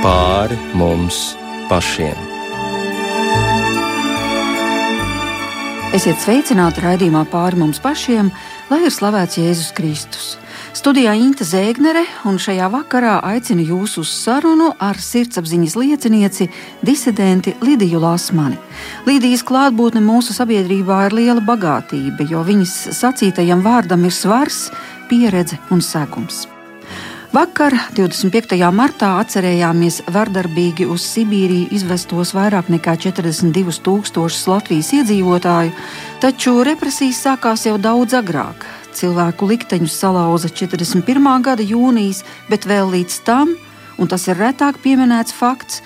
pāri mums pašiem. Esiet sveicināti raidījumā pāri mums pašiem, lai ir slavēts Jēzus Kristus. Studijā Inte Zēgnere un šajā vakarā aicinu jūs uz sarunu ar sirdsapziņas liecinieci, disidenti Lidiju Lasmani. Lidijas klātbūtne mūsu sabiedrībā ir liela bagātība, jo viņas sacītajam vārdam ir svars, pieredze un segums. Vakar, 25. martā, atcerējāmies vardarbīgi uz Sibīriju izvestos vairāk nekā 42,000 Latvijas iedzīvotāju, taču represijas sākās jau daudz agrāk. Cilvēku likteņus salauza 41. gada jūnijas, bet vēl līdz tam, un tas ir retāk pieminēts fakts,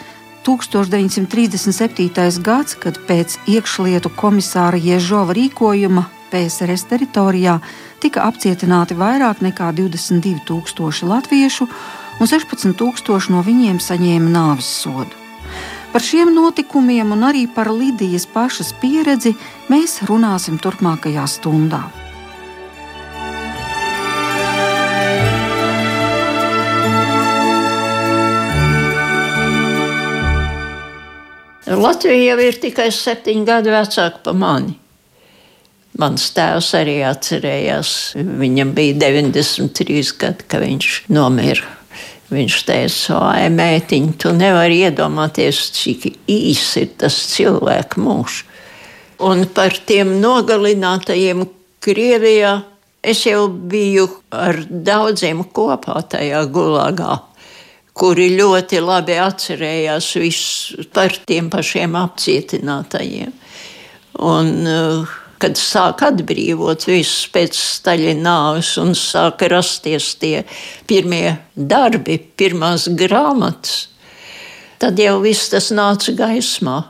1937. gads, kad pēc iekšlietu komisāra Ježova rīkojuma PSRS teritorijā tika apcietināti vairāk nekā 22,000 latviešu, un 16,000 no viņiem saņēma nāves sodu. Par šiem notikumiem un arī par Lidijas pašas pieredzi mēs runāsim turpmākajā stundā. Latvija jau ir tikai septiņu gadu vecāka par mani. Mans tēvs arī atcerējās, viņam bija 93 gadi, kad viņš nomira. Viņš teica, ai, mētiņ, tu nevari iedomāties, cik īsi ir tas cilvēku mūžs. Un par tiem nogalinātajiem Krievijā es jau biju ar daudziem kopā tajā gulagā, kuri ļoti labi atcerējās visu par tiem pašiem apcietinātajiem. Un, uh, kad sāk atbrīvot visus pēc Staļina nāves un sāk rasties tie pirmie darbi, pirmās grāmatas, tad jau viss tas nāca gaismā.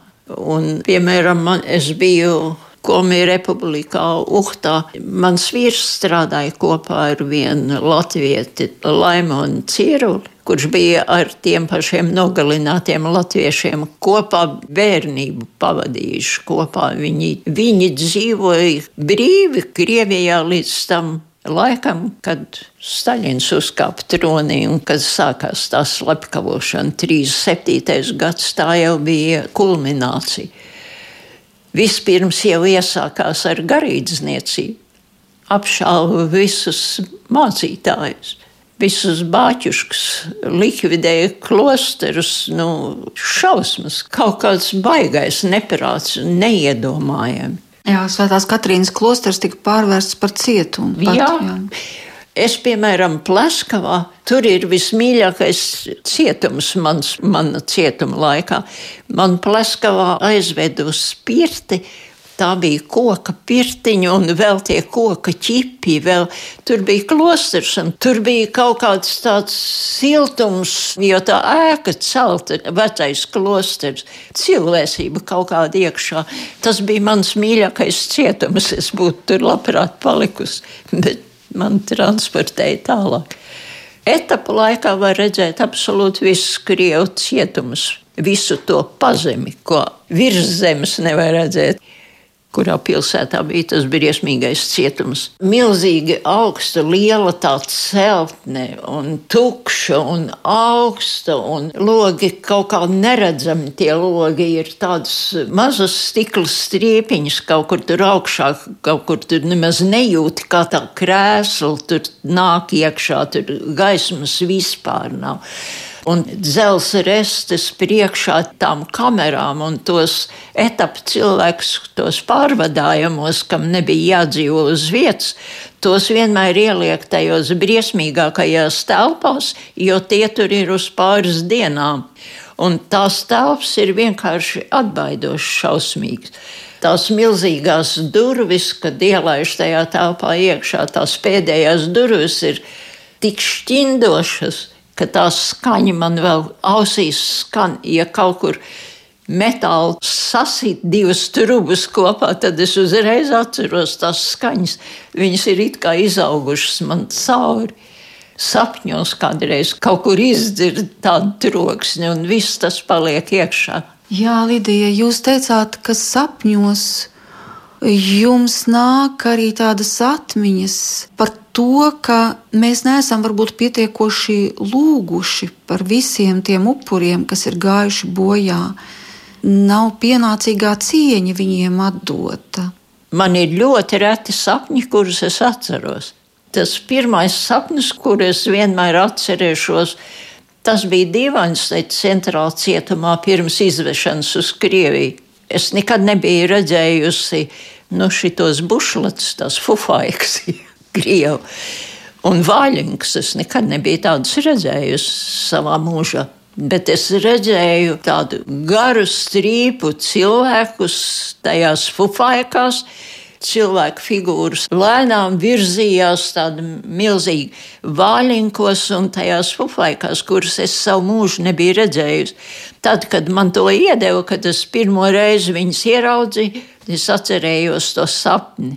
Un, piemēram, man, es biju Komija republikā Uhtā. Mans vīrs strādāja kopā ar vienu latvieti, Laimonu Cieruli, kurš bija ar tiem pašiem nogalinātiem latviešiem kopā bērnību pavadījuši kopā. Viņi, viņi dzīvoja brīvi Krievijā līdz tam laikam, kad Staļins uzkāpa tronī un kad sākās tā slepkavošana, 37. gads, tā jau bija kulminācija. Vispirms jau iesākās ar garīdzniecību, apšāva visus mācītājus, visus bāķuškus, likvidēja klosterus, nu, šausmas, kaut kāds baigais neprāts, neiedomājami. Jā, Svētās Katrīnas klosters tika pārvērsts par cietumu. Pat, jā. jā. Es, piemēram, Plaskavā, tur ir vismīļākais cietums mans, mana cietuma laikā. Man Plaskavā aizveda uz spirti. Tā bija koka pirtiņa un vēl tie koka ķipi. Vēl. Tur bija klosters un tur bija kaut kāds tāds siltums, jo tā ēka celta, vecais klosters, cilvēcība kaut kāda iekšā. Tas bija mans mīļākais cietums. Es būtu tur labprāt palikusi. Bet man transportēja tālāk. Etapu laikā var redzēt absolūti visus krievu cietumus, visu to pazemi, ko virs zemes nevar redzēt kurā pilsētā bija tas briesmīgais cietums. Milzīgi augsta, liela tā celtne, un tukša, un augsta, un logi kaut kā neredzami. Tie logi ir tādas mazas stikla striepiņas kaut kur tur augšā, kaut kur tur nemaz nejūti, kā tā krēsla tur nāk iekšā, tur gaismas vispār nav un dzelzceļa restes priekšā tām kamerām un tos etapu cilvēkus, tos pārvadājumos, kam nebija jādzīvo uz vietas, tos vienmēr ieliek tajos briesmīgākajās telpās, jo tie tur ir uz pāris dienām. Un tās telpas ir vienkārši atbaidošas, šausmīgas. Tās milzīgās durvis, kad ielaiž tajā telpā iekšā, tās pēdējās durvis ir tik šķindošas, ka tā skaņa man vēl ausīs skan, ja kaut kur metāli sasīt divas trubus kopā, tad es uzreiz atceros tās skaņas. Viņas ir it kā izaugušas man cauri. Sapņos kādreiz kaut kur izdzird tādu troksni, un viss tas paliek iekšā. Jā, Lidija, jūs teicāt, ka sapņos jums nāk arī tādas atmiņas par to, ka mēs neesam varbūt pietiekoši lūguši par visiem tiem upuriem, kas ir gājuši bojā. Nav pienācīgā cieņa viņiem atdota. Man ir ļoti reti sapņi, kurus es atceros. Tas pirmais sapnis, kurus es vienmēr atcerēšos, tas bija dīvains centrālā cietumā pirms izvešanas uz Krieviju. Es nekad nebiju redzējusi nu, šitos bušlets, tās fufaikas, Krievu. Un vaļinks es nekad nebiju tādus redzējusi savā mūžā. Bet es redzēju tādu garu strīpu cilvēkus tajās fufaikās, cilvēku figūras lēnām virzījās tādi milzīgi vāļinkos un tajās fufaikās, kuras es savu mūžu nebiju redzējusi. Tad, kad man to iedeva, kad es pirmo reizi viņas ieraudzīju, es atcerējos to sapni.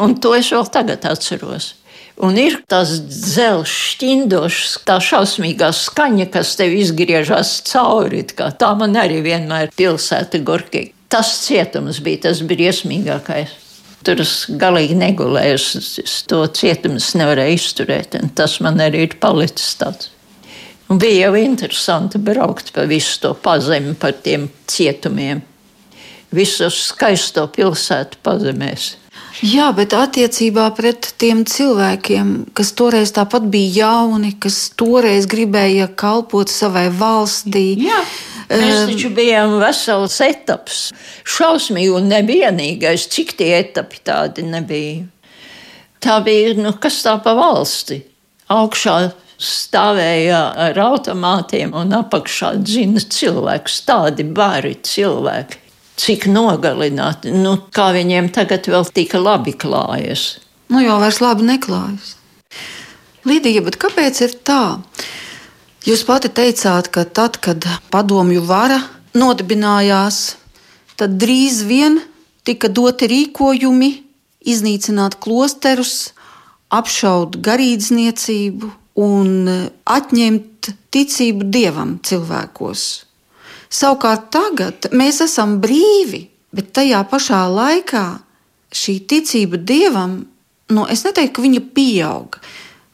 Un to es vēl tagad atceros. Un ir tas dzelzs, šķindošs, tā šausmīgā skaņa, kas tev izgriežas cauri. Tā man arī vienmēr pilsēta Gorkī. Tas cietums bija tas briesmīgākais. Tur es galīgi negulēju, es to cietumu nevarēju izturēt. Tas man arī ir palicis tāds. Un bija jau interesanti braukt pa visu to pazemi, par tiem cietumiem. Visu skaisto pilsētu pazemēs. Jā, bet attiecībā pret tiem cilvēkiem, kas toreiz tāpat bija jauni, kas toreiz gribēja kalpot savai valstī. Jā. Mēs taču bijām vesels etaps. Šausmīgi un nevienīgais, cik tie etapi tādi nebija. Tā bija, nu, kas tā pa valsti. Augšā stāvēja ar automātiem un apakšā dzina cilvēks, tādi bari cilvēki. Cik nogalināti, nu, kā viņiem tagad vēl tika labi klājas. Nu, jau vairs labi neklājas. Lidija, bet kāpēc ir tā? Jūs pati teicāt, ka tad, kad padomju vara nodibinājās, tad drīz vien tika doti rīkojumi iznīcināt klosterus, apšaut garīdzniecību un atņemt ticību dievam cilvēkos. Savukārt tagad mēs esam brīvi, bet tajā pašā laikā šī ticība dievam, nu, es neteiktu, ka viņa pieaug.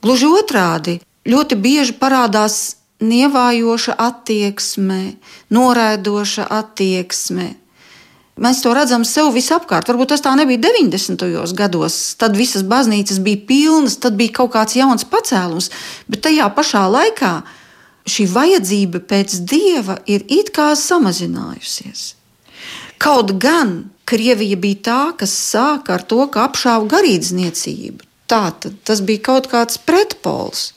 Gluži otrādi, ļoti bieži parādās nievājoša attieksme, noraidoša attieksme. Mēs to redzam sev visapkārt. Varbūt tas tā nebija 90. gados. Tad visas baznīcas bija pilnas, tad bija kaut kāds jauns pacēlums, bet tajā pašā laikā šī vajadzība pēc dieva ir it kā samazinājusies. Kaut gan Krievija bija tā, kas sāka ar to, ka apšāva garīdzniecību. Tā tad tas bija kaut kāds pretpols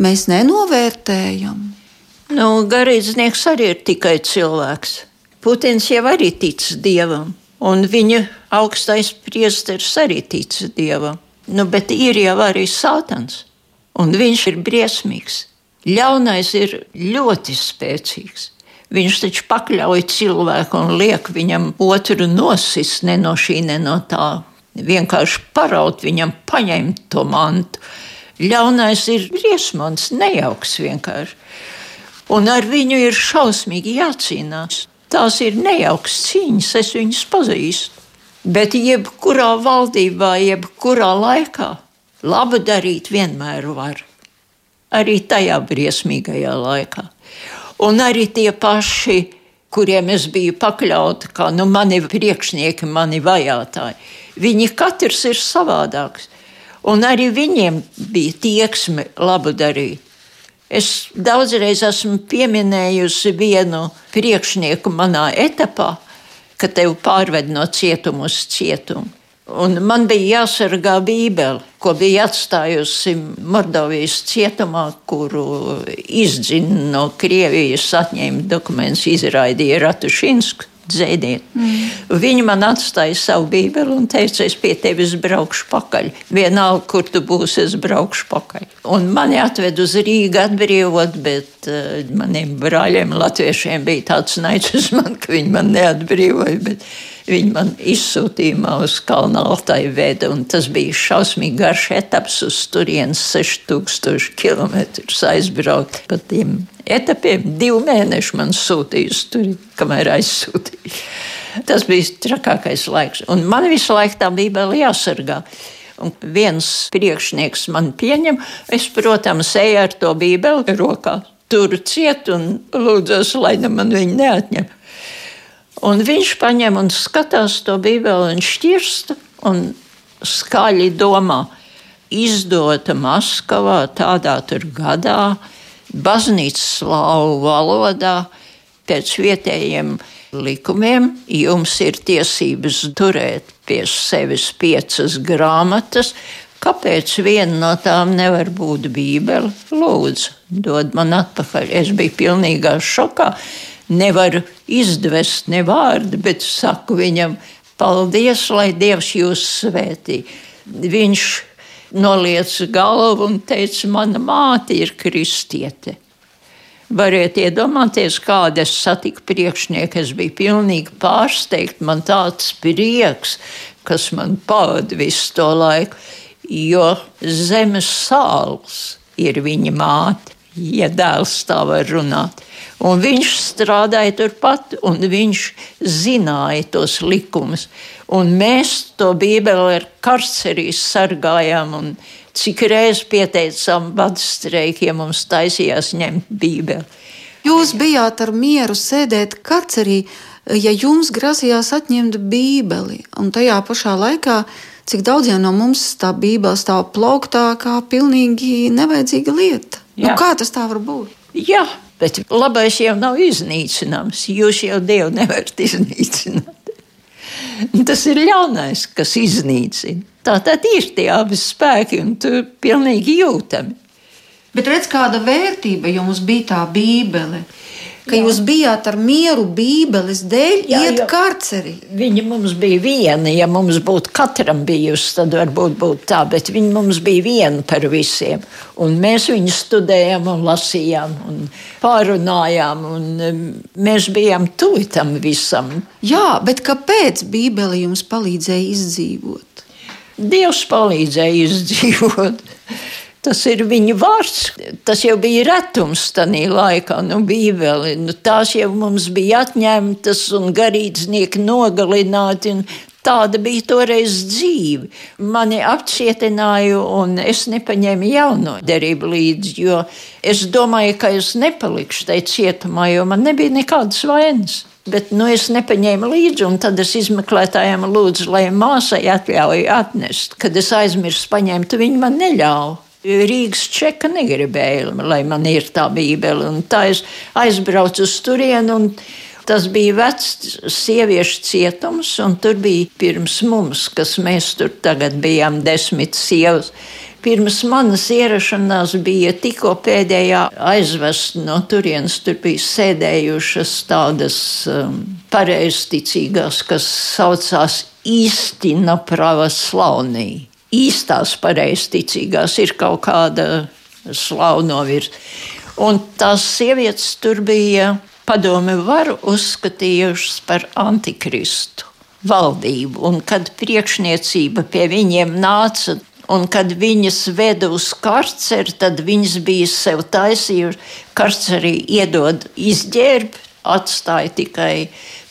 mēs nenovērtējam. Nu, garīdznieks arī ir tikai cilvēks. Putins jau arī tic dievam, un viņa augstais priesteris arī tic dievam. Nu, bet ir jau arī sātans, un viņš ir briesmīgs. Ļaunais ir ļoti spēcīgs. Viņš taču pakļauj cilvēku un liek viņam otru nosist ne no šī, ne no tā. Vienkārši paraut viņam, paņemt to mantu Ļaunais ir briesmons, nejauks vienkārši. Un ar viņu ir šausmīgi jācīnās. Tās ir nejauks cīņas, es viņus pazīstu. Bet jebkurā valdībā, jebkurā laikā labu darīt vienmēr var. Arī tajā briesmīgajā laikā. Un arī tie paši, kuriem es biju pakļauta, kā nu, mani priekšnieki, mani vajātāji, viņi katrs ir savādāks. Un arī viņiem bija tieksme labu darīt. Es daudzreiz esmu pieminējusi vienu priekšnieku manā etapā, ka tevi pārved no cietuma uz cietumu. Un man bija jāsargā Bībele, ko bija atstājusi Mordovijas cietumā, kuru izdzina no Krievijas, atņēma dokumentus, izraidīja Ratušinsku dzēdiet. Mm. Viņi man atstāja savu bībeli un teica, es pie tevis braukšu pakaļ. Vienalga, kur tu būsi, es braukšu pakaļ. Un mani atved uz Rīgu atbrīvot, bet uh, maniem brāļiem latviešiem bija tāds naids uz mani, ka viņi man neatbrīvoja. Viņi man izsūtījumā uz Kalnu Altai veda, un tas bija šausmīgi garš etaps uz turienes 6000 km aizbraukt pa tiem etapiem. Divu mēnešu man sūtīja uz turieni, kamēr aizsūtīja. Tas bija trakākais laiks. Un man visu laiku tā bībele jāsargā. Un viens priekšnieks man pieņem, es, protams, eju ar to bībeli rokā, turu ciet un lūdzos, lai ne man viņu neatņem. Un viņš paņem un skatās to bībeli un šķirsta un skaļi domā, izdota Maskavā tādā tur gadā, baznīcas slāvu valodā, pēc vietējiem likumiem jums ir tiesības turēt pie sevis piecas grāmatas. Kāpēc viena no tām nevar būt Bībele? Lūdzu, dod man atpakaļ. Es biju pilnīgā šokā. Nevaru izdvest ne vārdu, bet saku viņam, paldies, lai Dievs jūs svētī. Viņš noliec galvu un teica, mana māte ir kristiete. Variet iedomāties, kāda es satiku priekšnieku. Es biju pilnīgi pārsteigts. Man tāds prieks, kas man pavada visu to laiku, jo zemes sāls ir viņa māte, ja dēls tā var runāt. Un viņš strādāja turpat, un viņš zināja tos likumus. Un mēs to Bībeli ar karcerīs sargājām. Un, cik reizes pieteicām badstreikiem, mums taisījās ņemt Bībeli. Jūs bijāt ar mieru sēdēt karcerī, ja jums grasījās atņemt Bībeli, un tajā pašā laikā, cik daudziem no mums tā Bībele stāv plauktā kā pilnīgi nevajadzīga lieta. Nu, Jā. Nu, kā tas tā var būt? Jā, bet labais jau nav iznīcināms. Jūs jau Dievu nevarat iznīcināt. Tas ir ļaunais, kas iznīcina. Tā tad ir tie abi spēki, un tur pilnīgi jūtami. Bet redz, kāda vērtība jums bija tā Bībele? Ka jā. jūs bijāt ar mieru Bībeles dēļ, jā, iet karcerī. Viņa mums bija viena. Ja mums būtu katram bijusi, tad varbūt būtu tā, bet viņa mums bija viena par visiem. Un mēs viņu studējām un lasījām un pārunājām, un mēs bijām tuvi tam visam. Jā, bet kāpēc Bībele jums palīdzēja izdzīvot? Dievs palīdzēja izdzīvot. Tas ir viņa vārds. Tas jau bija retums tajā laikā, nu, Bībeli. Nu, tās jau mums bija atņemtas un garīdznieki nogalināti. Tāda bija toreiz dzīve. Mani apcietināja, un es nepaņēmu jauno derību līdzi, jo es domāju, ka es nepalikšu tajā cietumā, jo man nebija nekādas vainas. Bet nu, es nepaņēmu līdzi, un tad es izmeklētājiem lūdzu, lai māsai atļauj atnest. Kad es aizmirsu paņemt, viņi man neļāva. Rīgas čeka negribēja, lai man ir tā bībele. Un tā es aizbraucu uz turieni. Tas bija vecs sieviešu cietums, un tur bija pirms mums, kas mēs tur tagad bijām desmit sievas. Pirms manas ierašanās bija tikko pēdējā aizvest no turienes. Tur bija sēdējušas tādas um, pareizticīgās, kas saucās īstina pravoslavnī. Īstās pareizticīgās ir kaut kāda slaunovirs. Un tās sievietes tur bija padomi varu uzskatījušas par antikristu valdību, un kad priekšniecība pie viņiem nāca, Un kad viņas veda uz karceri, tad viņas bija sev taisījušas. Karcerī iedod izģērbi, atstāja tikai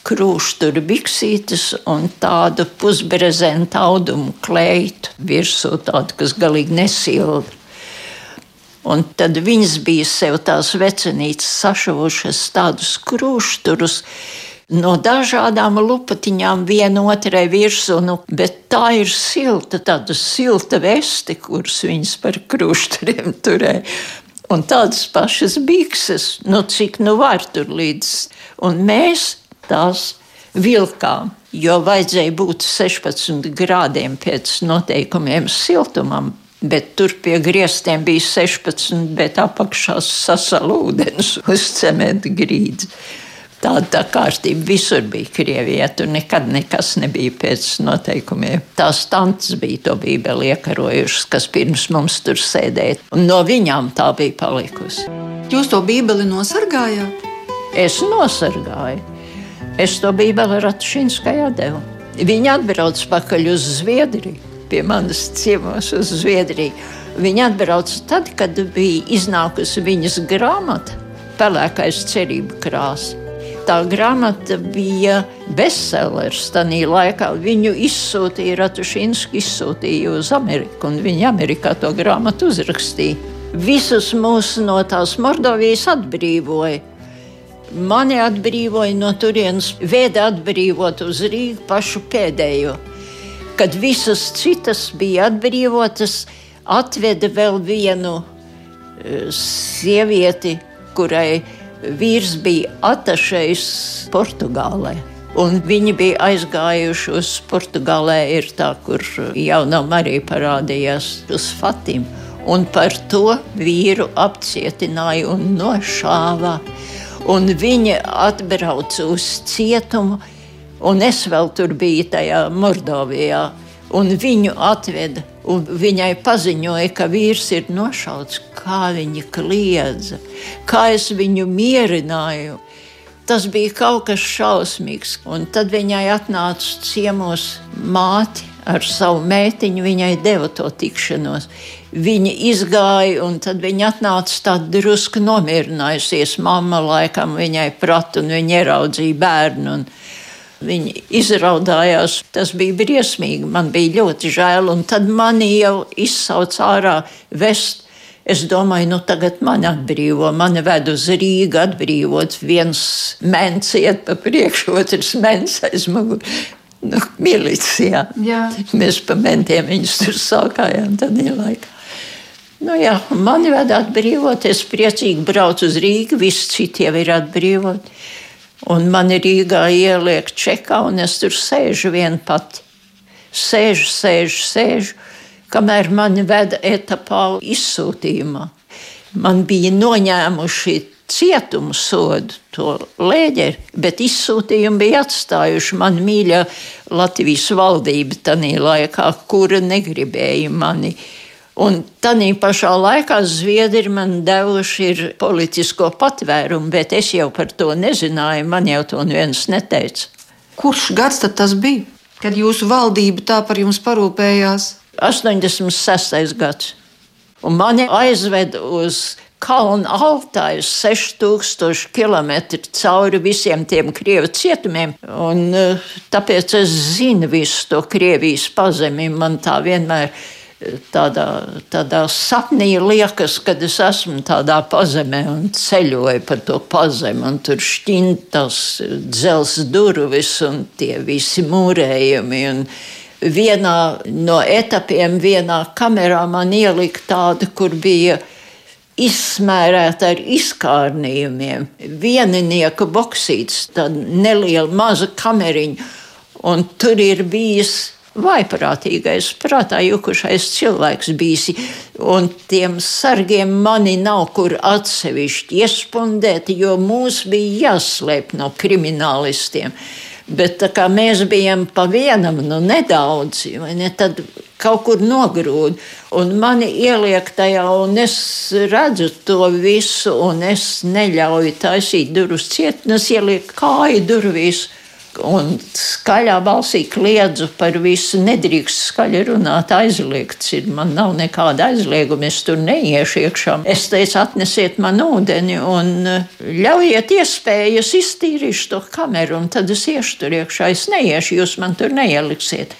krūšķuru biksītes un tādu pusbrezentu audumu kleitu virsū, tādu, kas galīgi nesilda. Un tad viņas bija sev tās vecenītes sašuvušas tādus krūšķurus, no dažādām lupatiņām vienotrai virsū, nu, bet tā ir silta, tāda silta veste, kuras viņas par krušturiem turēja. Un tādas pašas bikses, nu cik nu var tur līdz. Un mēs tās vilkām, jo vajadzēja būt 16 grādiem pēc noteikumiem siltumam. Bet tur pie griestiem bija 16, bet apakšā sasala ūdens uz cementa grīdas. Tāda tā kārtība visur bija Krievijā. Tur nekad nekas nebija pēc noteikumiem. Tās tantes bija to bībeli iekarojušas, kas pirms mums tur sēdēja. Un no viņām tā bija palikusi. Jūs to bībeli nosargājāt? Es nosargāju. Es to bībeli Ratšīnskai devu. Viņa atbrauc pakaļ uz Zviedriju, pie manas ciemos uz Zviedriju. Viņa atbrauca tad, kad bija iznākusi viņas grāmata, pelēkais cerību krāsa. tā grāmata bija bestsellers tajā laikā. Viņu izsūtīja Ratušīnski, izsūtīja uz Ameriku, un viņi Amerikā to grāmatu uzrakstīja. Visus mūs no tās Mordovijas atbrīvoja. Mani atbrīvoja no turienes, veda atbrīvot uz Rīgu pašu pēdējo. Kad visas citas bija atbrīvotas, atveda vēl vienu uh, sievieti, kurai vīrs bija atašējis Portugālē. Un viņi bija aizgājuši uz Portugālē, ir tā, kur jaunā Marija parādījās uz Fatīm. Un par to vīru apcietināja un nošāva. Un viņa atbrauca uz cietumu, un es vēl tur biju tajā Mordovijā. Un viņu atveda, un viņai paziņoja, ka vīrs ir nošauts. Kā viņa kliedza, kā es viņu mierināju. Tas bija kaut kas šausmīgs. Un tad viņai atnāca ciemos māte ar savu mētiņu, viņai deva to tikšanos. Viņa izgāja, un tad viņa atnāca tāda drusku nomierinājusies. Mama laikam viņai prata, un viņa ieraudzīja bērnu. Un, Viņi izraudājās, tas bija briesmīgi. Man bija ļoti žēl, un tad mani jau izsauca ārā vest. Es domāju, nu tagad man atbrīvo, mani ved uz Rīgu, atbrīvot. Viens mēnesis iet pa priekšu, otrs mēnesis aiz muguras. Nu, milicijā. Jā. Mēs pa mentiem viņus tur sākājām tādā laikā. Nu, jā, mani ved atbrīvot, es priecīgi braucu uz Rīgu, visi citi jau ir atbrīvoti. Un man ir Rīgā ieliek čekā, un es tur sēžu vien pati. Sēžu, sēžu, sēžu, kamēr mani veda etapā izsūtījumā. Man bija noņēmuši cietumu sodu, to lēģeri, bet izsūtījumu bija atstājuši man mīļā Latvijas valdība tajā laikā, kura negribēja mani Un tādā pašā laikā Zviedri man devuši politisko patvērumu, bet es jau par to nezināju. Man jau to neviens neteica. Kurš gads tas bija, kad jūsu valdība tā par jums parūpējās? 86. gads. Un mani aizved uz kalnu altāju 6000 km cauri visiem tiem krievu cietumiem. Un, eh, tāpēc es zinu visu to Krievijas pazemi. Man tā vienmēr ir tādā, tādā sapnī liekas, kad es esmu tādā pazemē un ceļoju pa to pazemi, un tur šķintas dzels durvis un tie visi mūrējumi. Un vienā no etapiem, vienā kamerā man ielika tāda, kur bija izsmērēta ar izkārnījumiem. Vieninieka boksīts, tāda neliela maza kameriņa, un tur ir bijis vaiprātīgais, prātā jukušais cilvēks bijis. Un tiem sargiem mani nav kur atsevišķi iespundēt, jo mūs bija jāslēp no kriminālistiem. Bet kā mēs bijām pa vienam, nu nedaudz, ne, tad kaut kur nogrūd. Un mani ieliek tajā, un es redzu to visu, un es neļauju taisīt durvis ciet, un es ielieku kāju durvīs un skaļā balsī kliedzu par visu. Nedrīkst skaļi runāt, aizliegts ir. Man nav nekāda aizlieguma, es tur neiešu iekšā. Es teicu, atnesiet man ūdeni un eh, ļaujiet iespējas iztīrīšu to kameru, un tad es iešu tur iekšā. Es neiešu, jūs man tur neieliksiet.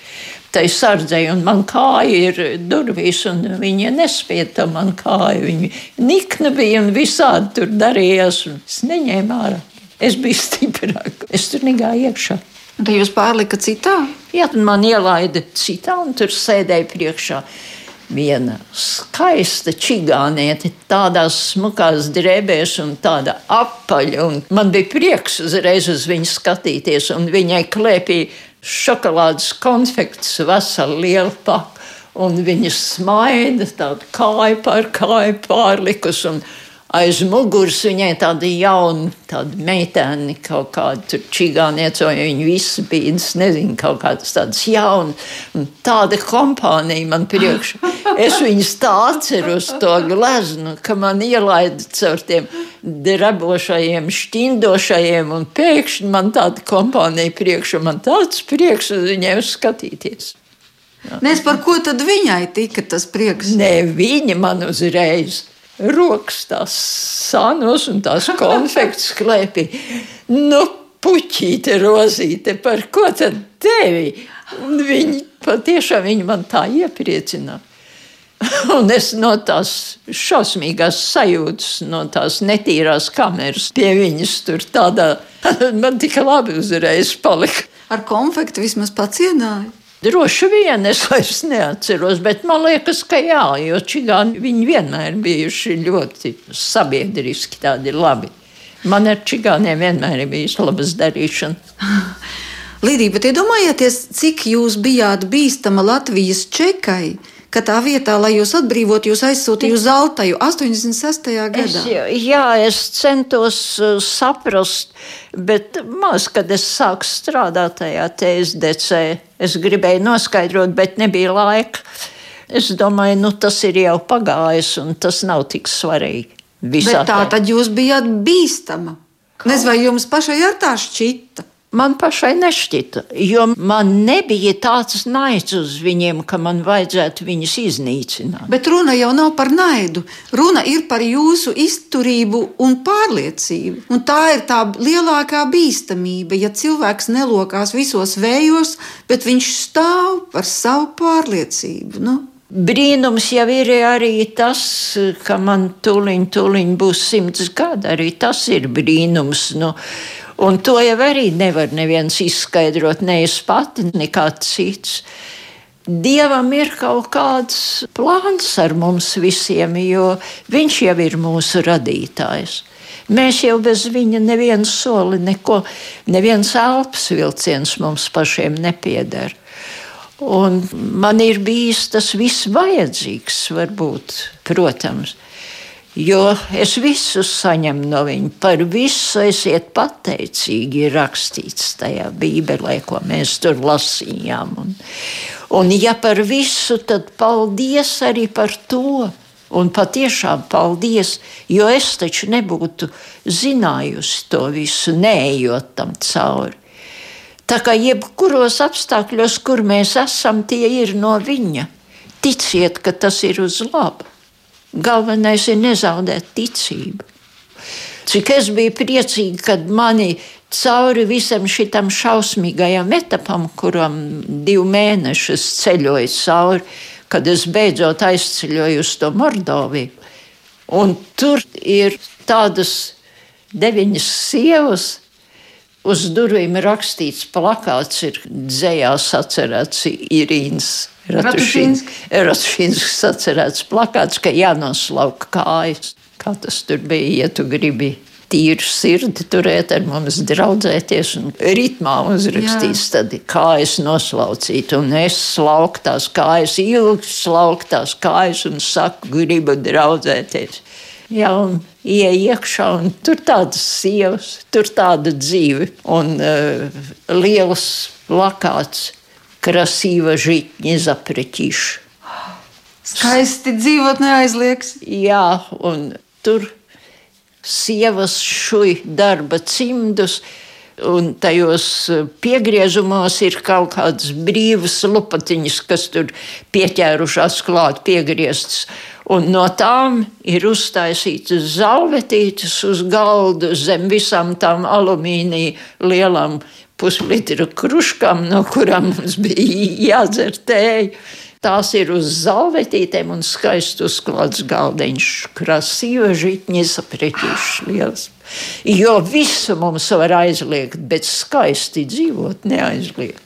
Tai sardzēji, un man kāja ir durvīs, un viņa nespieda to man kāju. Viņa nikna bija un visādi tur darījās, un es neņēmu ārā. Es biju stiprāka. Es tur negāju iekšā. Tad jūs pārlikat citā? Jā, tad man ielaida citā, un tur sēdēja priekšā viena skaista čigāniete, tādās smukās drēbēs un tāda apaļa. Un man bija prieks uzreiz uz viņu skatīties, un viņai klēpīja šokolādes konfekts, veselu lielu paku. Un viņa smaida, tāda kāja pār kāju pārlikus. Un, aiz muguras viņai tāda jauna tāda meitene, kaut kāda čigāniece, vai viņa visi bija, es nezinu, kaut kādas tādas jaunas, un tāda kompānija man priekšā. Es viņus tā atceros to gleznu, ka man ielaida caur tiem drabošajiem, šķindošajiem, un pēkšņi man tāda kompānija priekšā, man tāds prieks uz viņiem skatīties. Nes par ko tad viņai tika tas prieks? Nē, viņa man uzreiz rokas tās sānos un tās konfekts klēpī. Nu, puķīte, rozīte, par ko tad tevi? Un viņi patiešām viņi man tā iepriecināja. Un es no tās šausmīgās sajūtas, no tās netīrās kameras pie viņas tur tādā, man tik labi uzreiz palika. Ar konfekti vismaz pacienāja. Droši vien es vairs neatceros, bet man liekas, ka jā, jo čigāni vienmēr bijuši ļoti sabiedriski tādi labi. Man ar čigāniem vienmēr ir bijis labas darīšana. Lidija, bet iedomājieties, cik jūs bijāt bīstama Latvijas čekai, ka tā vietā, lai jūs atbrīvotu, jūs aizsūtīja uz Altaju 86. gadā. Es, jā, es centos uh, saprast, bet maz, kad es sāku strādāt tajā TSDC, es gribēju noskaidrot, bet nebija laika. Es domāju, nu, tas ir jau pagājis, un tas nav tik svarīgi. Tā tad jūs bijāt bīstama. Nezinu, vai jums pašai ar tā šķita? Man pašai nešķita, jo man nebija tāds naids uz viņiem, ka man vajadzētu viņus iznīcināt. Bet runa jau nav par naidu. Runa ir par jūsu izturību un pārliecību. Un tā ir tā lielākā bīstamība, ja cilvēks nelokās visos vējos, bet viņš stāv par savu pārliecību. Nu? Brīnums jau ir arī tas, ka man tuliņ, tuliņ būs simts gadi. Arī tas ir brīnums. Nu, Un to jau arī nevar neviens izskaidrot, ne es pati, nekāds cits. Dievam ir kaut kāds plāns ar mums visiem, jo Viņš jau ir mūsu radītājs. Mēs jau bez viņa nevienu soli, neko, neviens elpas vilciens mums pašiem nepieder. Un man ir bijis tas viss vajadzīgs, varbūt, protams. Jo es visu saņemu no viņa, par visu esiet pateicīgi, ir rakstīts tajā Bībelē, ko mēs tur lasījām. Un, un ja par visu, tad paldies arī par to. Un patiešām paldies, jo es taču nebūtu zinājusi to visu, neejot tam cauri. Tā kā jebkuros apstākļos, kur mēs esam, tie ir no viņa. Ticiet, ka tas ir uz labu. Galvenais ir nezaudēt ticību. Cik es biju priecīga, kad mani cauri visam šitam šausmīgajam etapam, kuram divu mēnešus ceļoju cauri, kad es beidzot aizceļoju uz to Mordoviju. Un tur ir tādas deviņas sievas, uz durvīm rakstīts plakāts, ir dzējās atcerēts Irīnas Ratušīnskas atcerēts plakāts, ka jānoslauka kājas. Kā tas tur bija, ja tu gribi tīru sirdi turēt ar mums draudzēties un ritmā uzrakstīs, Jā. tad kājas noslaucīt. Un es slauku tās kājas, ilgi slauku tās kājas un saku, gribu draudzēties. Jā, un ieej iekšā, un tur tādas sievas, tur tāda dzīve un uh, liels plakāts krasīva žitņa zapreķīša. Skaisti dzīvot neaizliegs. Jā, un tur sievas šuj darba cimdus, un tajos piegriezumos ir kaut kādas brīvas lupatiņas, kas tur pieķērušās klāt, piegrieztas. Un no tām ir uztaisītas zalvetītes uz galda zem visām tām alumīnija lielām puslitra kruškām, no kurām mums bija jādzer tēju. Tās ir uz zāletītēm un skaisti uzklāts galdiņš, krasīva žitņas apretīšs liels. Jo visu mums var aizliegt, bet skaisti dzīvot neaizliegt.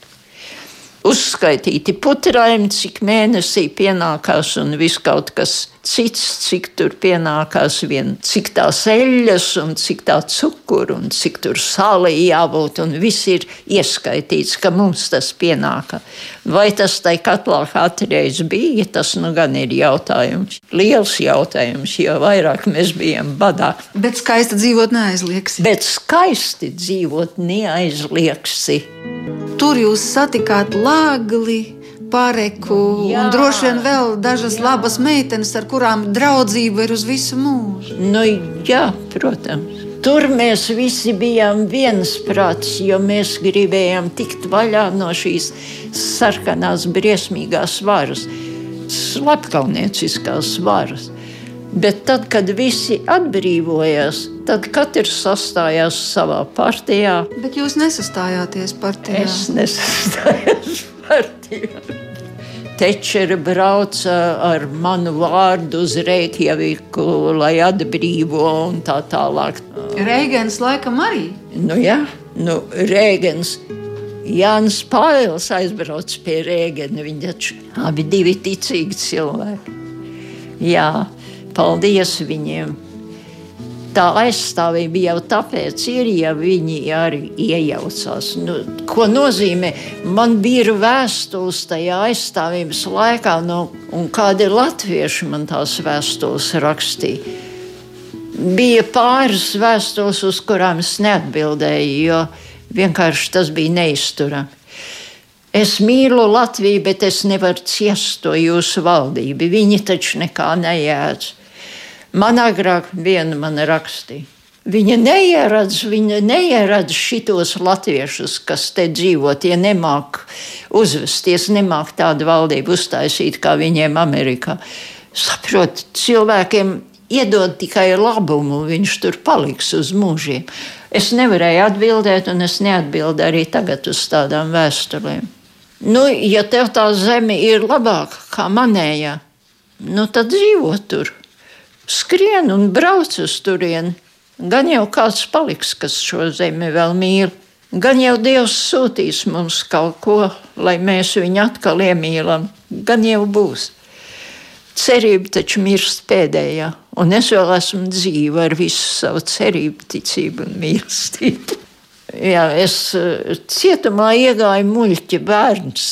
Uzskaitīti putrājumi, cik mēnesī pienākās un viss kaut kas cits, cik tur pienākās vien, cik tās eļļas un cik tā cukuru un cik tur sāli jābūt un viss ir ieskaitīts, ka mums tas pienāka. Vai tas tai katlā katreiz bija, tas nu gan ir jautājums. Liels jautājums, jo vairāk mēs bijām badā. Bet skaisti dzīvot neaizliegsi. Bet skaisti dzīvot neaizliegsi. Tur jūs satikāt lāgli, pareku jā. un droši vien vēl dažas jā. labas meitenes, ar kurām draudzība ir uz visu mūžu. Nu, jā, protams. Tur mēs visi bijām viensprāts, jo mēs gribējām tikt vaļā no šīs sarkanās, briesmīgās varas, slepkavnieciskās varas. Bet tad, kad visi atbrīvojās, tad katrs sastājās savā partijā. Bet jūs nesastājāties partijā? Es nesastājos partijā. Tečera brauca ar manu vārdu uz Reikjaviku, lai atbrīvo un tā tālāk. Reigens laikam arī. Nu jā, nu Reigens. Jānis Pāvils aizbrauca pie Rēgena. Viņi taču abi divi ticīgi cilvēki. Jā, Paldies viņiem! Tā aizstāvība jau tāpēc ir, ja viņi arī iejaucās. Nu, ko nozīmē? Man bija vēstules tajā aizstāvības laikā, nu, un kādi latvieši man tās vēstules rakstīja. Bija pāris vēstules, uz kurām es neatbildēju, jo vienkārši tas bija neizturami. Es mīlu Latviju, bet es nevaru ciest to jūsu valdību. Viņi taču nekā nejēdz. Man agrāk viena man rakstīja. Viņa neieradz, viņa neieradz šitos latviešus, kas te dzīvo, tie nemāk uzvesties, nemāk tādu valdību uztaisīt kā viņiem Amerikā. Saprot, cilvēkiem iedod tikai labumu, viņš tur paliks uz mūžiem. Es nevarēju atbildēt, un es neatbildēju arī tagad uz tādām vēstulēm. Nu, ja tev tā zeme ir labāka kā manējā, nu tad dzīvo tur skrien un brauc uz turieni. Gan jau kāds paliks, kas šo zemi vēl mīl, gan jau Dievs sūtīs mums kaut ko, lai mēs viņu atkal iemīlam, gan jau būs. Cerība taču mirst pēdējā, un es vēl esmu dzīva ar visu savu cerību, ticību un mīlestību. Jā, es eh, cietumā iegāju muļķi bērns,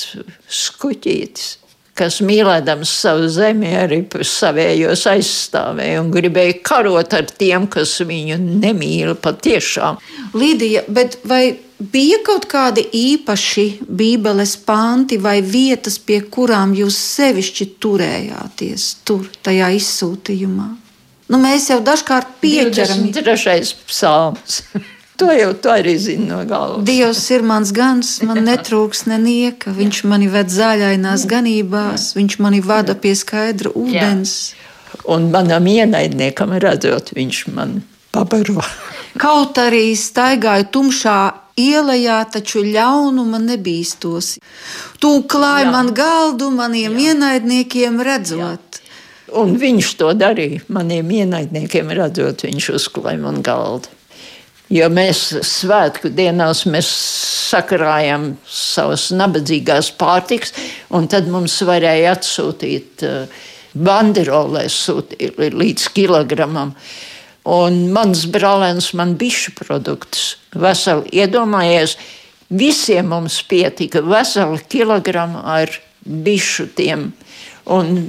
skuķītis kas mīlēdams savu zemi, arī savējos aizstāvēja un gribēja karot ar tiem, kas viņu nemīl patiešām. Līdija, bet vai bija kaut kādi īpaši Bībeles panti vai vietas, pie kurām jūs sevišķi turējāties tur, tajā izsūtījumā? Nu, mēs jau dažkārt pieķeramies. Trešais psalms. To jau tu arī zini no galvas. Dievs ir mans gans, man netrūks nenieka. Viņš mani ved zaļainās ganībās, viņš mani vada pie skaidra ūdens. Jā. Un manam ienaidniekam redzot, viņš man pabaro. Kaut arī staigāju tumšā ielā, taču ļaunuma nebīstos. Tu klāji man galdu maniem Jā. ienaidniekiem redzot. Jā. Un viņš to darīja. Maniem ienaidniekiem redzot, viņš uzklāja man galdu. Jo mēs svētku dienās mēs sakrājam savas nabadzīgās pārtikas, un tad mums varēja atsūtīt eh, banderolēs līdz kilogramam. Un mans brālēns man bišu produktus veseli iedomājies. Visiem mums pietika veseli kilogramu ar bišu tiem Un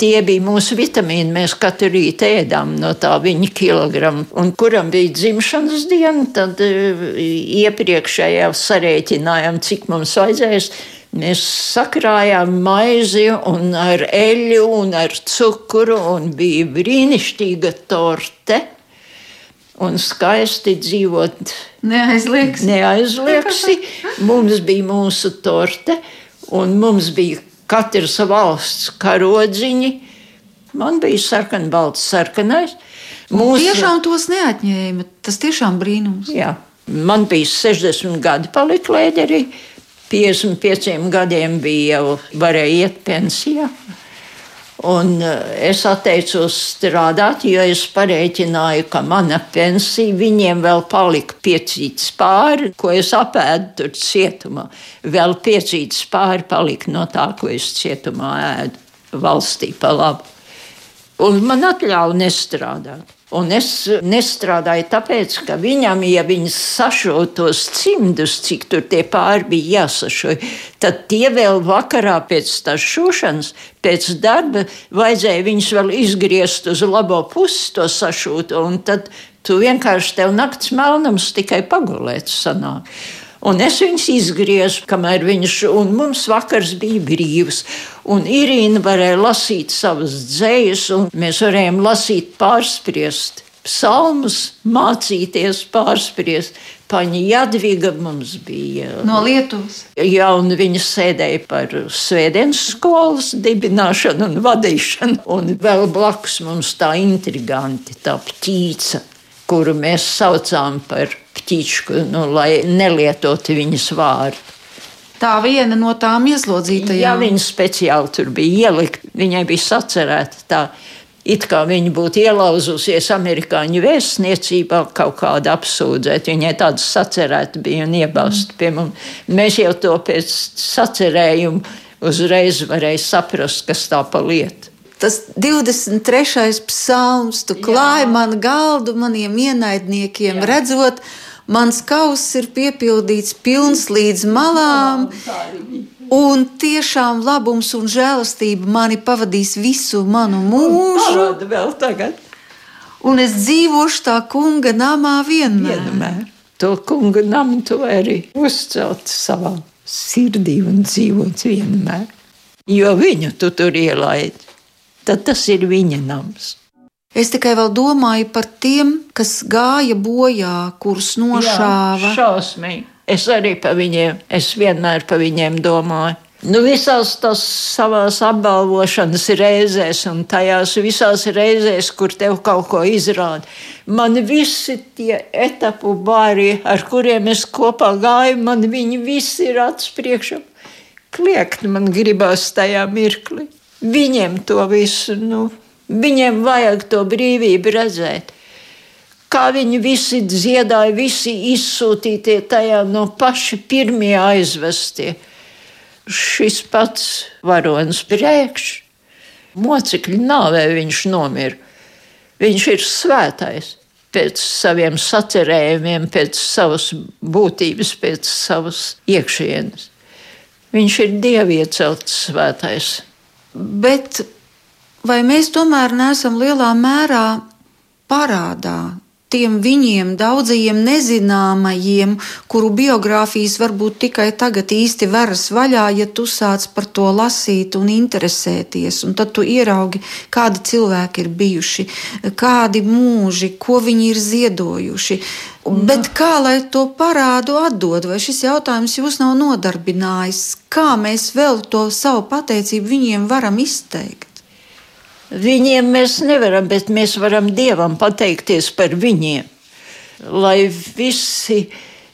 tie bija mūsu vitamīni. Mēs katru rītu ēdām no tā viņa kilograma. Un kuram bija dzimšanas diena, tad uh, iepriekšējā sarēķinājām, cik mums vajadzēs. Mēs sakrājām maizi ar eļļu un ar cukuru, un bija brīnišķīga torte. Un skaisti dzīvot. Neaizliegsi. Neaizliegsi. Mums bija mūsu torte, un mums bija katras valsts karodziņi. Man bija sarkana, balts, sarkanais. Mūsu... Tiešām tos neatņēma. Tas tiešām brīnums. Jā. Man bija 60 gadi, palika lēderī. 55 gadiem bija jau varēja iet pensijā. Un eh, es atteicos strādāt, jo es pareiķināju, ka mana pensija viņiem vēl palika piecīts pāri, ko es apēdu tur cietumā. Vēl piecīts pāri palika no tā, ko es cietumā ēdu valstī pa labu. Un man atļāva nestrādāt. Un es nestrādāju tāpēc, ka viņam, ja viņš sašauja tos cimdus, cik tur tie pāri bija jāsašauj, tad tie vēl vakarā pēc tās šūšanas, pēc darba, vajadzēja viņus vēl izgriezt uz labo pusi, to sašūt, un tad tu vienkārši tev nakts melnums tikai pagulēt sanāk. Un es viņus izgriezu, kamēr viņš, un mums vakars bija brīvs. Un Irīna varēja lasīt savas dzējas, un mēs varējām lasīt, pārspriest psalmus, mācīties, pārspriest paņa Jadviga mums bija. No Lietuvas. Jā, un viņa sēdēja par svētdienas skolas dibināšanu un vadīšanu. Un vēl blakus mums tā intriganti, tā ptīca, kuru mēs saucām par ptīčku, nu, lai nelietotu viņas vārdu. Tā viena no tām ieslodzītajām. Jā, viņa speciāli tur bija ielikt. Viņai bija sacerēta tā, it kā viņa būtu ielauzusies amerikāņu vēstniecībā, kaut kāda apsūdzēt. Viņai tāda sacerēta bija un iebāzta pie mums. Mēs jau to pēc sacerējuma uzreiz varēja saprast, kas tā pa lietu. Tas 23. psalms, tu klāji man galdu maniem ienaidniekiem, Jā. redzot, mans kauss ir piepildīts pilns līdz malām. Un tiešām labums un žēlastība mani pavadīs visu manu mūžu. Vēl tagad. Un es dzīvošu tā kunga namā vienmēr. vienmēr. To kunga namu tu arī uzcelt savā sirdī un dzīvot vienmēr. Jo viņu tu tur ielaidi, tad tas ir viņa nams. Es tikai vēl domāju par tiem, kas gāja bojā, kurus nošāva. Jā, šausmīgi. Es arī par viņiem, es vienmēr par viņiem domāju. Nu, visās tās savās apbalvošanas reizēs, un tajās visās reizēs, kur tev kaut ko izrāda, man visi tie etapu bāri, ar kuriem es kopā gāju, man viņi visi ir acis priekšā. Kliegt man gribās tajā mirklī. Viņiem to visu, nu, Viņiem vajag to brīvību redzēt. Kā viņi visi dziedāja, visi izsūtītie tajā no paša pirmie aizvestie. Šis pats varonis priekš, mocekļu nāvē viņš nomira. Viņš ir svētais pēc saviem sacerējumiem, pēc savas būtības, pēc savas iekšienes. Viņš ir dieviecelts svētais. Bet vai mēs tomēr neesam lielā mērā parādā tiem viņiem, daudzajiem nezināmajiem, kuru biogrāfijas varbūt tikai tagad īsti veras vaļā, ja tu sāc par to lasīt un interesēties. Un tad tu ieraugi, kādi cilvēki ir bijuši, kādi mūži, ko viņi ir ziedojuši. Bet kā lai to parādu atdod, vai šis jautājums jūs nav nodarbinājis? Kā mēs vēl to savu pateicību viņiem varam izteikt? Viņiem mēs nevaram, bet mēs varam Dievam pateikties par viņiem. Lai visi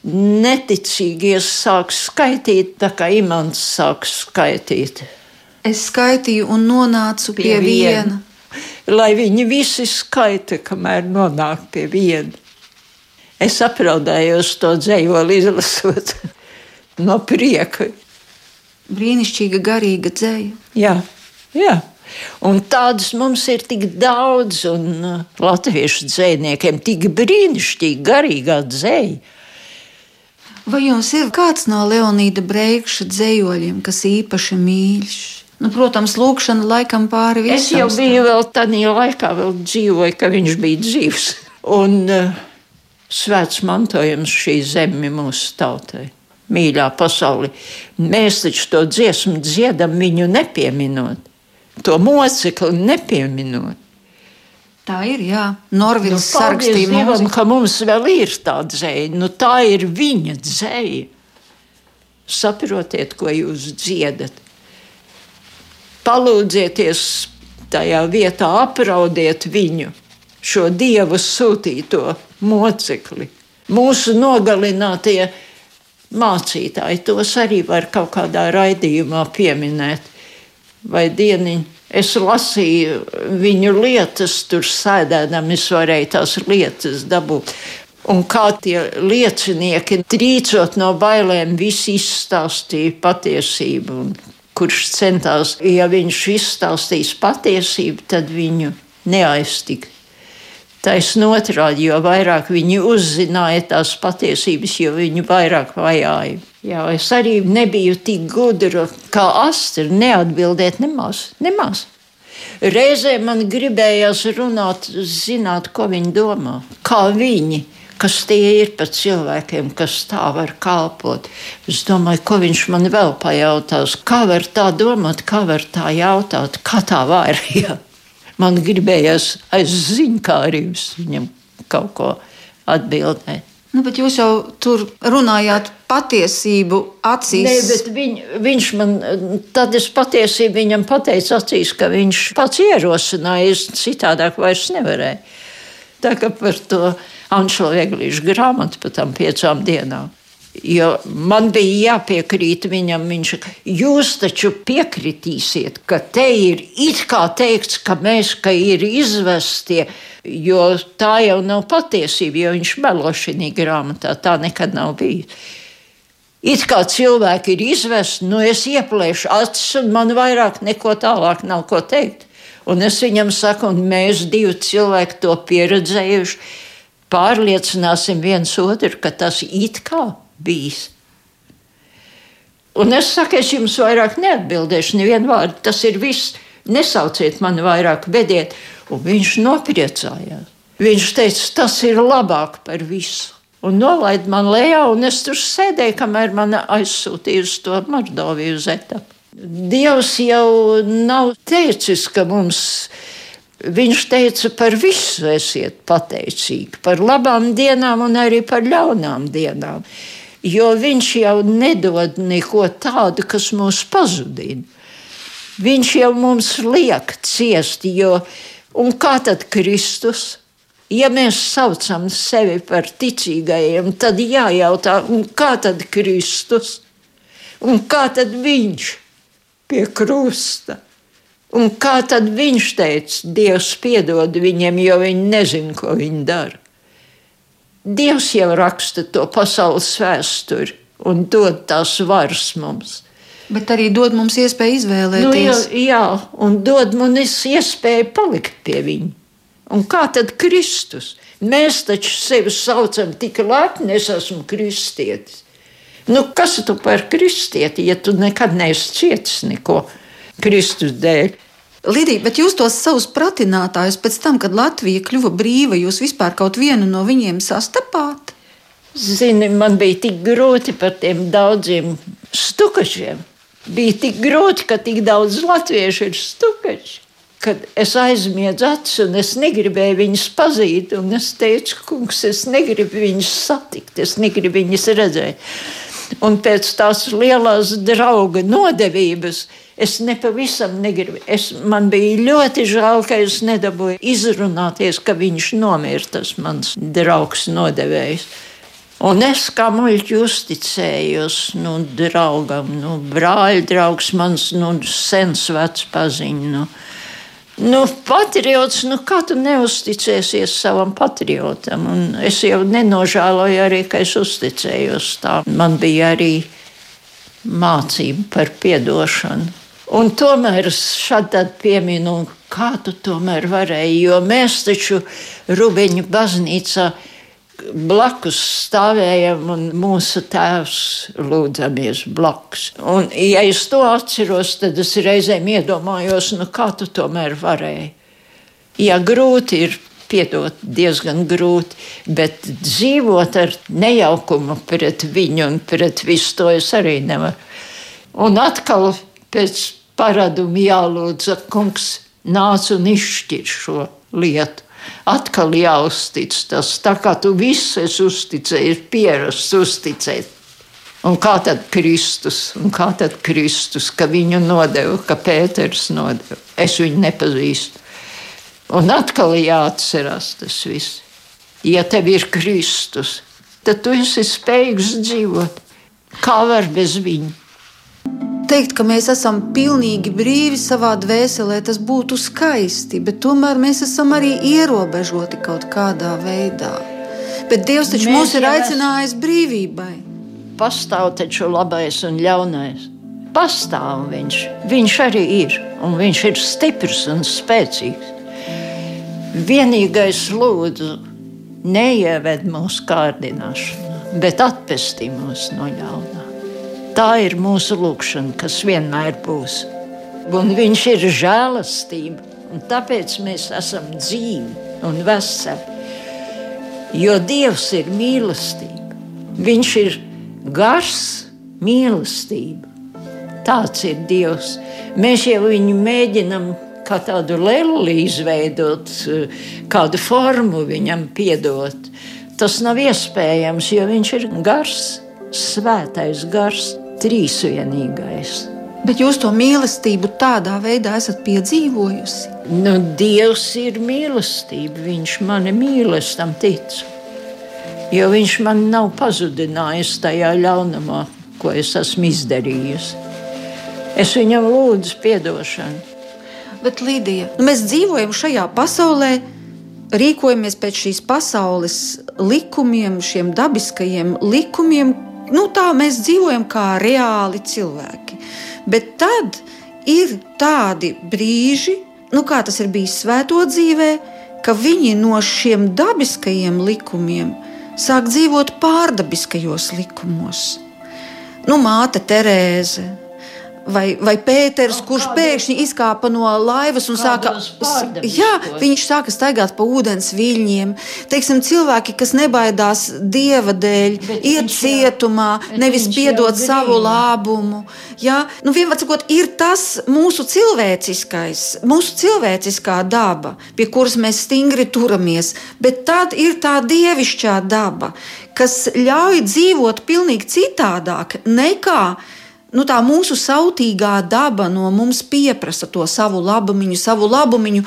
neticīgie sāk skaitīt, tā kā imants sāk skaitīt. Es skaitīju un nonācu pie, pie viena. viena. Lai viņi visi skaita, kamēr nonāk pie viena. Es apraudējos to dzējoli izlasot no prieka. Brīnišķīga garīga dzēja. Jā, jā. Un tādas mums ir tik daudz, un uh, latviešu dzīsniekiem tik brīnišķīgi garīgā dzēja. Vai jums ir kāds no Leonīda Breikša dzējoļiem, kas īpaši mīļš? Nu, protams, lūkšana laikam pāri visam. Es jau biju vēl tādā laikā, vēl dzīvoju, ka viņš bija dzīvs. Un uh, svēts mantojums šī zeme mūsu tautai. Mīļā pasaulē. Mēs taču to dziesmu dziedam, viņu nepieminot to mocekli nepieminot. Tā ir, jā, Norvīds nu, sarakstīja ka mums vēl ir tā dzēja. Nu, tā ir viņa dzēja. Saprotiet, ko jūs dziedat. Palūdzieties tajā vietā, apraudiet viņu, šo dievu sūtīto mocekli. Mūsu nogalinātie mācītāji tos arī var kaut kādā raidījumā pieminēt vai dieniņu. Es lasīju viņu lietas, tur sēdēdam, es varēju tās lietas dabūt. Un kā tie liecinieki, trīcot no bailēm, visi izstāstīja patiesību. Un kurš centās, ja viņš izstāstīs patiesību, tad viņu neaiztikt. Taisn otrādi, jo vairāk viņi uzzināja tās patiesības, jo viņu vairāk vajāja. Jā, es arī nebiju tik gudra kā Astra, neatbildēt nemaz. nemaz. Reizē man gribējās runāt, zināt, ko viņi domā, kā viņi kas tie ir par cilvēkiem, kas tā var kalpot. Es domāju, ko viņš man vēl pajautās. Kā var tā domāt, kā var tā jautāt, kā tā var? Ja? Man gribējās aiz ziņkārības viņam kaut ko atbildēt. Nu, bet jūs jau tur runājāt patiesību acīs. Nē, bet viņ, viņš man, tad es patiesībā viņam pateicu acīs, ka viņš pats ierosināja, es citādāk vairs nevarēju. Tā kā par to Anšela Veglīša grāmatu par tām piecām dienām. Jo man bija jāpiekrīt viņam, viņš jūs taču piekritīsiet, ka te ir it kā teikts, ka mēs ka ir izvestie, jo tā jau nav patiesība, jo viņš melo šī grāmatā, tā nekad nav bijis. It kā cilvēki ir izvesti, nu es ieplēšu acis, un man vairāk neko tālāk nav ko teikt. Un es viņam saku, un mēs divi cilvēki to pieredzējuši, pārliecināsim viens otru, ka tas it kā bijis. Un es saku, es jums vairāk neatbildēšu, nevienu vārdu. Tas ir viss. Nesauciet mani vairāk, bediet. Un viņš nopriecājās. Viņš teica, tas ir labāk par visu. Un nolaid man lejā, un es tur sēdēju, kamēr man aizsūtīja uz to Mordoviju etapu. Dievs jau nav teicis, ka mums Viņš teica, par visu esiet pateicīgi, par labām dienām un arī par ļaunām dienām jo viņš jau nedod neko tādu, kas mūs pazudina. Viņš jau mums liek ciest, jo un kā tad Kristus? Ja mēs saucam sevi par ticīgajiem, tad jājautā, kā tad Kristus? Un kā tad viņš pie krusta? Un kā tad viņš teica, Dievs piedod viņiem, jo viņi nezina, ko viņi dara? Dievs jau raksta to pasaules vēsturi un dod tās varas mums. Bet arī dod mums iespēju izvēlēties. Nu, jā, jā, un dod mums iespēju palikt pie viņa. Un kā tad Kristus? Mēs taču sevi saucam tik lepni, es esmu kristietis. Nu, kas tu par kristieti, ja tu nekad neesi cietis neko Kristus dēļ? Lidija, bet jūs tos savus pratinātājus pēc tam, kad Latvija kļuva brīva, jūs vispār kaut vienu no viņiem sastapāt? Zini, man bija tik grūti par tiem daudziem stukačiem. Bija tik grūti, ka tik daudz latviešu ir stukači. Kad es aizmiedzu acis, un es negribēju viņus pazīt, un es teicu, kungs, es negribu viņus satikt, es negribu viņus redzēt. Un pēc tās lielās drauga nodevības Es nepavisam negribu. Es, man bija ļoti žēl, ka es nedabūju izrunāties, ka viņš nomira, tas mans draugs nodevējs. Un es kā muļķi uzticējos nu, draugam, nu, brāļa draugs, mans nu, sens vecs paziņš. Nu. Nu, patriots, nu, kā tu neusticēsies savam patriotam? Un es jau nenožēloju arī, ka es uzticējos tā. Man bija arī mācība par piedošanu. Un tomēr šādi pieminu, kā tu tomēr varēji, jo mēs taču Rubeņu baznīcā blakus stāvējam un mūsu tēvs lūdzamies blakus. Un, ja es to atceros, tad es reizēm iedomājos, nu kā tu tomēr varēji. Ja grūti ir piedot, diezgan grūti, bet dzīvot ar nejaukumu pret viņu un pret visu to es arī nevaru. Un atkal pēc paradumu jālūdz, kungs nāc un izšķir šo lietu. Atkal jāuztic tas, tā kā tu visu esi uzticējis, pierasts uzticēt. Un kā tad Kristus, un kā tad Kristus, ka viņu nodeva, ka Pēters nodeva? Es viņu nepazīstu. Un atkal jāatcerās tas viss. Ja tev ir Kristus, tad tu esi spējīgs dzīvot. Kā var bez viņa? Teikt, ka mēs esam pilnīgi brīvi savā dvēselē, tas būtu skaisti, bet tomēr mēs esam arī ierobežoti kaut kādā veidā. Bet Dievs taču mēs mūs ir aicinājis brīvībai. Pastāv taču labais un ļaunais. Pastāv viņš. Viņš arī ir, un viņš ir stiprs un spēcīgs. Vienīgais lūdzu, neieved mūsu kārdināšanā, bet atpestī mūs no ļaunā. Tā ir mūsu lūkšana, kas vienmēr būs. Un viņš ir žēlastība, un tāpēc mēs esam dzīvi un veseli. Jo Dievs ir mīlestība. Viņš ir gars, mīlestība. Tāds ir Dievs. Mēs jau viņu mēģinām kā tādu leli izveidot, kādu formu viņam piedot. Tas nav iespējams, jo viņš ir gars, svētais gars, trīsvienīgais. Bet jūs to mīlestību tādā veidā esat piedzīvojusi? Nu, Dievs ir mīlestība. Viņš mani mīl, es tam ticu. Jo viņš man nav pazudinājis tajā ļaunumā, ko es esmu izdarījusi. Es viņam lūdzu atdošanu. Bet, Līdija, nu mēs dzīvojam šajā pasaulē, rīkojamies pēc šīs pasaules likumiem, šiem dabiskajiem likumiem. Nu, tā mēs dzīvojam kā reāli cilvēki. Bet tad ir tādi brīži, nu, kā tas ir bijis svēto dzīvē, ka viņi no šiem dabiskajiem likumiem sāk dzīvot pārdabiskajos likumos. Nu, māte Terēze, vai, vai Pēters, kurš pēkšņi izkāpa no laivas un sāka, jā, viņš sāka staigāt pa ūdens viļņiem. Teiksim, cilvēki, kas nebaidās dieva dēļ, bet iet cietumā, jau, nevis piedot savu labumu. Jā, nu, vienmēr ir tas mūsu cilvēciskais, mūsu cilvēciskā daba, pie kuras mēs stingri turamies, bet tad ir tā dievišķā daba, kas ļauj dzīvot pilnīgi citādāk nekā nu, tā mūsu sautīgā daba no mums pieprasa to savu labumu, savu labumu.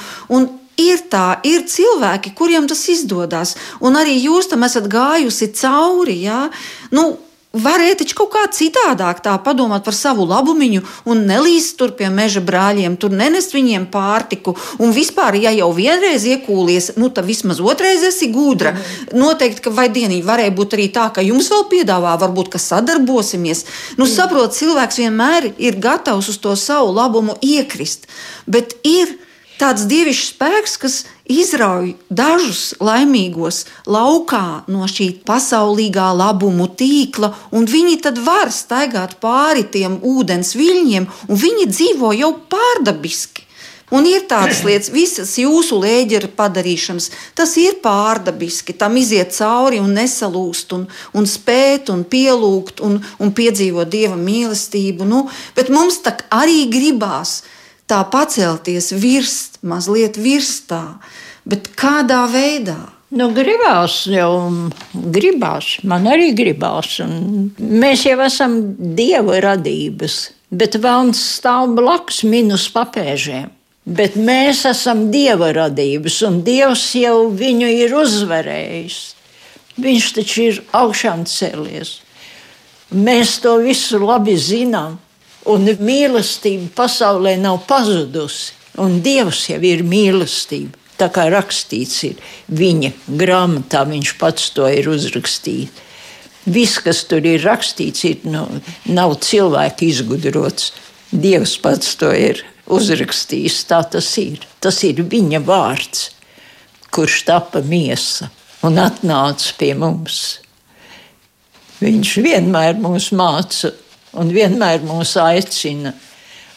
Ir tā, ir cilvēki, kuriem tas izdodas, un arī jūs tam esat gājusi cauri. Ja? Nu, Varēja taču kaut kā citādāk tā padomāt par savu labumu un nelīst tur pie meža brāļiem, tur nenest viņiem pārtiku. Un vispār, ja jau vienreiz iekūlies, nu tad vismaz otrreiz esi gudra. Noteikti, ka vai dienīgi varēja būt arī tā, ka jums vēl piedāvā, varbūt, ka sadarbosimies. Nu, saprot, cilvēks vienmēr ir gatavs uz to savu labumu iekrist, bet ir tāds dievišķs spēks, kas izrauj dažus laimīgos laukā no šī pasaulīgā labumu tīkla, un viņi tad var staigāt pāri tiem ūdens viļņiem, un viņi dzīvo jau pārdabiski. Un ir tādas lietas, visas jūsu lēģera padarīšanas, tas ir pārdabiski. Tam iziet cauri un nesalūst, un, un spēt, un pielūgt, un, un piedzīvot dieva mīlestību. Nu, bet mums tā arī gribās tā pacelties virs, mazliet virs tā, bet kādā veidā? Nu, gribās jau, gribās, man arī gribās. Mēs jau esam dieva radības, bet vēlams stāv blakus minus papēžiem. Bet mēs esam dieva radības, un dievs jau viņu ir uzvarējis. Viņš taču ir augšām cēlies. Mēs to visu labi zinām. Un mīlestība pasaulē nav pazudusi, un Dievs jau ir mīlestība. Tā kā rakstīts ir viņa grāmatā, viņš pats to ir uzrakstījis. Viss, kas tur ir rakstīts, ir, nu, nav cilvēka izgudrots. Dievs pats to ir uzrakstījis. Tā tas ir. Tas ir viņa vārds, kurš tapa miesa un atnāca pie mums. Viņš vienmēr mūs māca un vienmēr mūs aicina.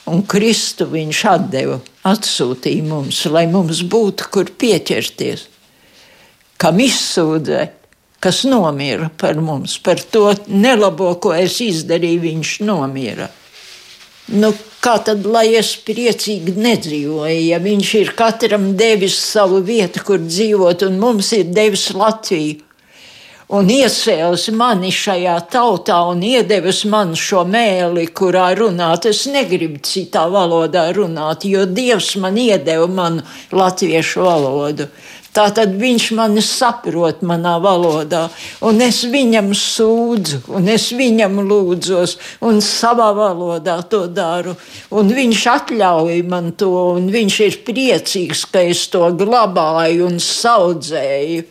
Un Kristu viņš atdeva, atsūtīja mums, lai mums būtu kur pieķerties, kam izsūdzēt, kas nomira par mums, par to nelabo, ko es izdarīju, viņš nomira. Nu, kā tad, lai es priecīgi nedzīvoju, ja viņš ir katram devis savu vietu, kur dzīvot, un mums ir devis Latviju? Un iesēlis mani šajā tautā un iedevis man šo mēli, kurā runāt. Es negribu citā valodā runāt, jo Dievs man iedeva manu latviešu valodu. Tātad viņš mani saprot manā valodā, un es viņam sūdzu, un es viņam lūdzos, un savā valodā to daru. Un viņš atļauj man to, un viņš ir priecīgs, ka es to glabāju un audzēju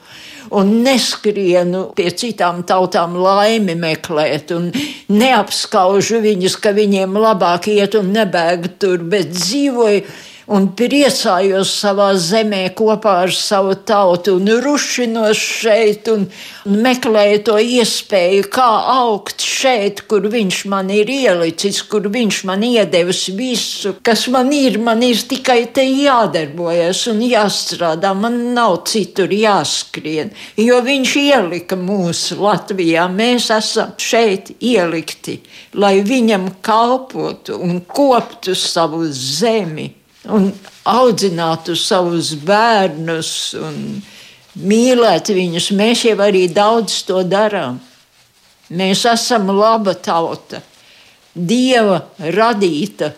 un neskrienu pie citām tautām laimi meklēt, un neapskaužu viņus, ka viņiem labāk iet un nebēg tur, bet dzīvoju un priecājos savā zemē kopā ar savu tautu, un rušinos šeit, un, un meklēju to iespēju, kā augt šeit, kur viņš man ir ielicis, kur viņš man iedevis visu, kas man ir. Man ir tikai te jādarbojas un jāstrādā, man nav citur jāskrien, jo viņš ielika mūsu Latvijā. Mēs esam šeit ielikti, lai viņam kalpotu un koptu savu zemi un audzinātu savus bērnus un mīlēt viņus. Mēs jau arī daudz to darām. Mēs esam laba tauta, dieva radīta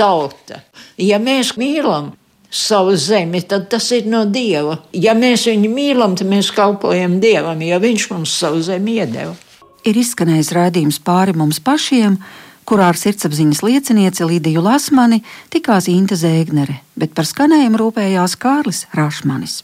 tauta. Ja mēs mīlam savu zemi, tad tas ir no dieva. Ja mēs viņu mīlam, tad mēs kalpojam dievam, jo viņš mums savu zemi iedeva. Ir izskanējis rādījums pāri mums pašiem, kurā ar sirdsapziņas liecinieci Līdiju Lasmani tikās Inte Zēgnere, bet par skanējumu rūpējās Kārlis Rašmanis.